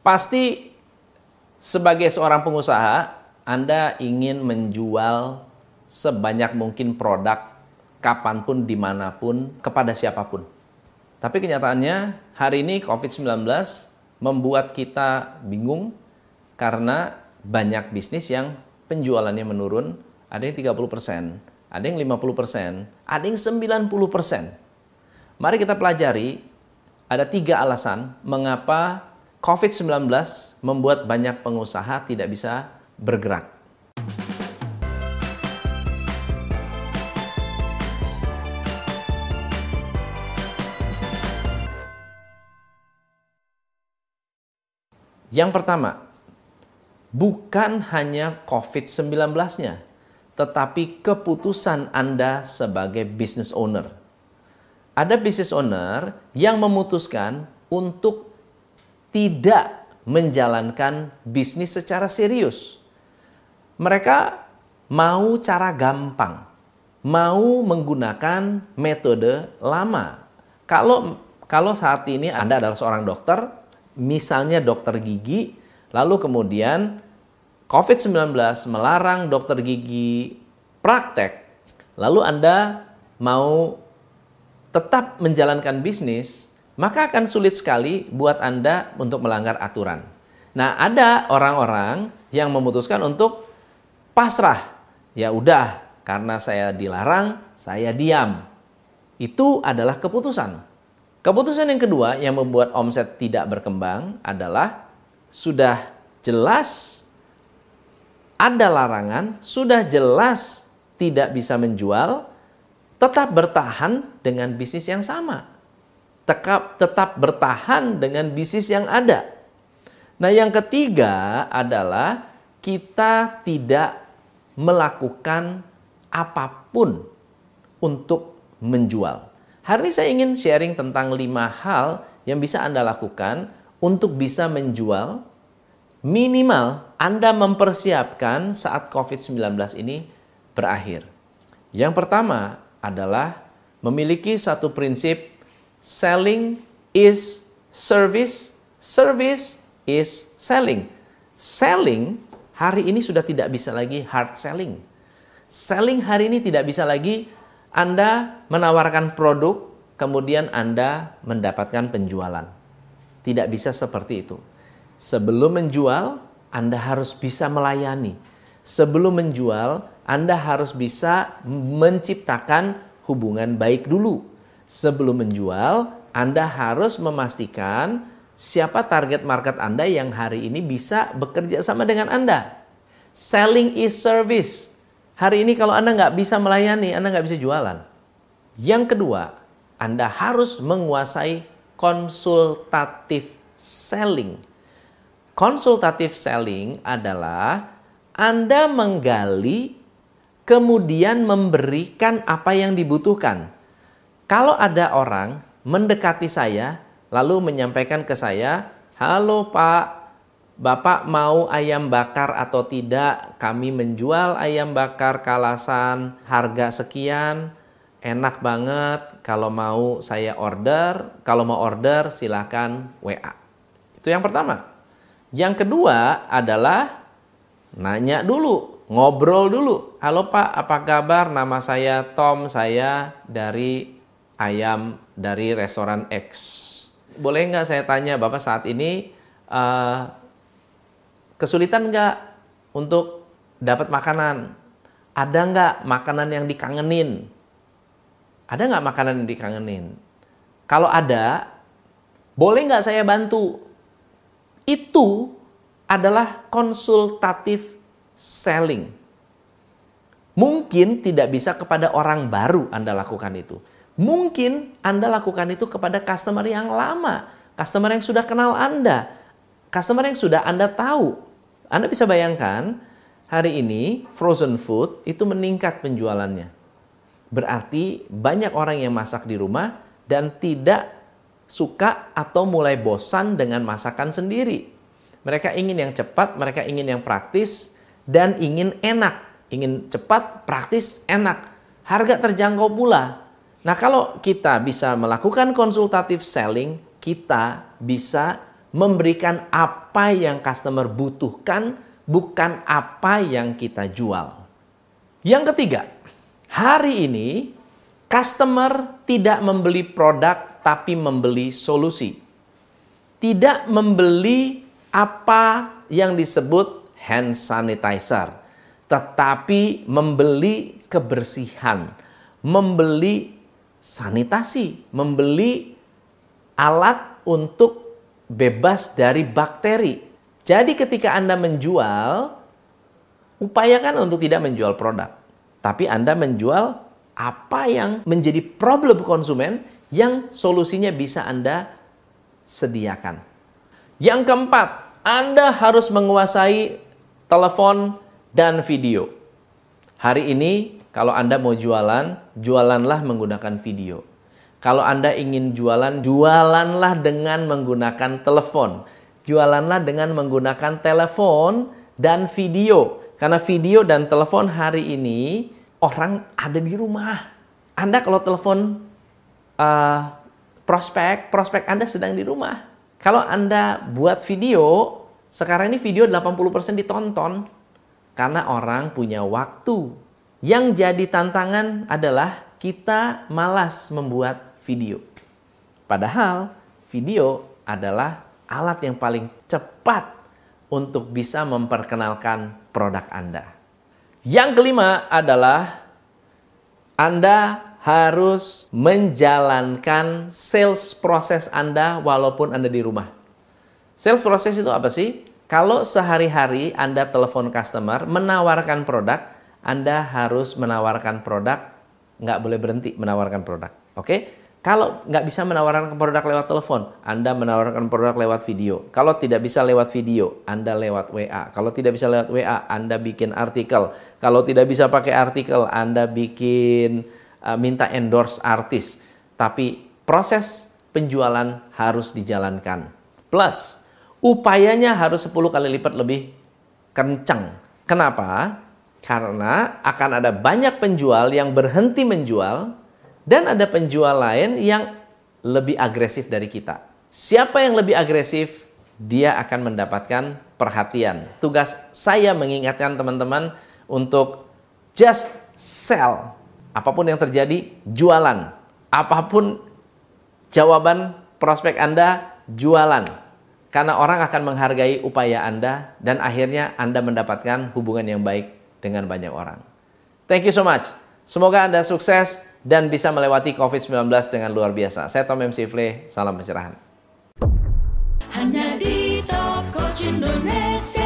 Pasti sebagai seorang pengusaha, Anda ingin menjual sebanyak mungkin produk kapan pun, di mana pun, kepada siapa pun. Tapi kenyataannya hari ini COVID-19 membuat kita bingung karena banyak bisnis yang penjualannya menurun, ada yang 30%, ada yang 50%, ada yang 90%. Mari kita pelajari, ada tiga alasan mengapa COVID-19 membuat banyak pengusaha tidak bisa bergerak. Yang pertama, bukan hanya COVID-19-nya, tetapi keputusan Anda sebagai business owner. Ada business owner yang memutuskan untuk tidak menjalankan bisnis secara serius. Mereka mau cara gampang, mau menggunakan metode lama. Kalau kalau saat ini Anda adalah seorang dokter, misalnya dokter gigi, lalu kemudian COVID-19 melarang dokter gigi praktek, lalu Anda mau tetap menjalankan bisnis, maka akan sulit sekali buat Anda untuk melanggar aturan. Nah, ada orang-orang yang memutuskan untuk pasrah. Ya udah, karena saya dilarang, saya diam. Itu adalah keputusan. Keputusan yang kedua yang membuat omset tidak berkembang adalah sudah jelas ada larangan, sudah jelas tidak bisa menjual, tetap bertahan dengan bisnis yang sama. Tetap, tetap bertahan dengan bisnis yang ada. Nah, yang ketiga adalah kita tidak melakukan apa pun untuk menjual. Hari ini saya ingin sharing tentang lima hal yang bisa Anda lakukan untuk bisa menjual minimal Anda mempersiapkan saat COVID-19 ini berakhir. Yang pertama adalah memiliki satu prinsip selling is service, service is selling. Selling hari ini sudah tidak bisa lagi hard selling. Selling hari ini tidak bisa lagi Anda menawarkan produk, kemudian Anda mendapatkan penjualan. Tidak bisa seperti itu. Sebelum menjual, Anda harus bisa melayani. Sebelum menjual, Anda harus bisa menciptakan hubungan baik dulu. Sebelum menjual, Anda harus memastikan siapa target market Anda yang hari ini bisa bekerja sama dengan Anda. Selling is service. Hari ini kalau Anda nggak bisa melayani, Anda nggak bisa jualan. Yang kedua, Anda harus menguasai konsultatif selling. Konsultatif selling adalah Anda menggali kemudian memberikan apa yang dibutuhkan. Kalau ada orang mendekati saya lalu menyampaikan ke saya, "Halo Pak, Bapak mau ayam bakar atau tidak? Kami menjual ayam bakar kalasan harga sekian, enak banget. Kalau mau saya order, kalau mau order silahkan WA." Itu yang pertama. Yang kedua adalah nanya dulu, ngobrol dulu. Halo Pak, apa kabar? Nama saya Tom, saya dari ayam dari restoran X. Boleh nggak saya tanya Bapak saat ini uh, kesulitan nggak untuk dapat makanan? Ada nggak makanan yang dikangenin? Ada nggak makanan yang dikangenin? Kalau ada, boleh nggak saya bantu? itu adalah konsultatif selling. Mungkin tidak bisa kepada orang baru Anda lakukan itu. Mungkin Anda lakukan itu kepada customer yang lama, customer yang sudah kenal Anda, customer yang sudah Anda tahu. Anda bisa bayangkan hari ini frozen food itu meningkat penjualannya. Berarti banyak orang yang masak di rumah dan tidak suka atau mulai bosan dengan masakan sendiri. Mereka ingin yang cepat, mereka ingin yang praktis, dan ingin enak. Ingin cepat, praktis, enak. Harga terjangkau pula. Nah kalau kita bisa melakukan konsultatif selling, kita bisa memberikan apa yang customer butuhkan, bukan apa yang kita jual. Yang ketiga, hari ini customer tidak membeli produk tapi membeli solusi. Tidak membeli apa yang disebut hand sanitizer, tetapi membeli kebersihan, membeli sanitasi, membeli alat untuk bebas dari bakteri. Jadi ketika Anda menjual, upayakan untuk tidak menjual produk, tapi Anda menjual apa yang menjadi problem konsumen yang solusinya bisa Anda sediakan. Yang keempat, Anda harus menguasai telepon dan video. Hari ini kalau Anda mau jualan, jualanlah menggunakan video. Kalau Anda ingin jualan, jualanlah dengan menggunakan telepon. Jualanlah dengan menggunakan telepon dan video. Karena video dan telepon hari ini orang ada di rumah. Anda kalau telepon uh, prospek, prospek Anda sedang di rumah. Kalau Anda buat video, sekarang ini video 80% ditonton karena orang punya waktu. Yang jadi tantangan adalah kita malas membuat video. Padahal video adalah alat yang paling cepat untuk bisa memperkenalkan produk Anda. Yang kelima adalah Anda harus menjalankan sales proses Anda walaupun Anda di rumah. Sales proses itu apa sih? Kalau sehari-hari Anda telepon customer menawarkan produk, Anda harus menawarkan produk, nggak boleh berhenti menawarkan produk. Oke? Kalau nggak bisa menawarkan produk lewat telepon, Anda menawarkan produk lewat video. Kalau tidak bisa lewat video, Anda lewat WA. Kalau tidak bisa lewat WA, Anda bikin artikel. Kalau tidak bisa pakai artikel, Anda bikin uh, minta endorse artis. Tapi proses penjualan harus dijalankan. Plus, upayanya harus 10 kali lipat lebih kencang. Kenapa? Karena akan ada banyak penjual yang berhenti menjual dan ada penjual lain yang lebih agresif dari kita. Siapa yang lebih agresif, dia akan mendapatkan perhatian. Tugas saya mengingatkan teman-teman untuk just sell. Apa pun yang terjadi, jualan. Apa pun jawaban prospek Anda, jualan. Karena orang akan menghargai upaya Anda dan akhirnya Anda mendapatkan hubungan yang baik dengan banyak orang. Thank you so much. Semoga Anda sukses dan bisa melewati COVID-19 dengan luar biasa. Saya Tom MC Fle, salam pencerahan. Hanya di Top Indonesia.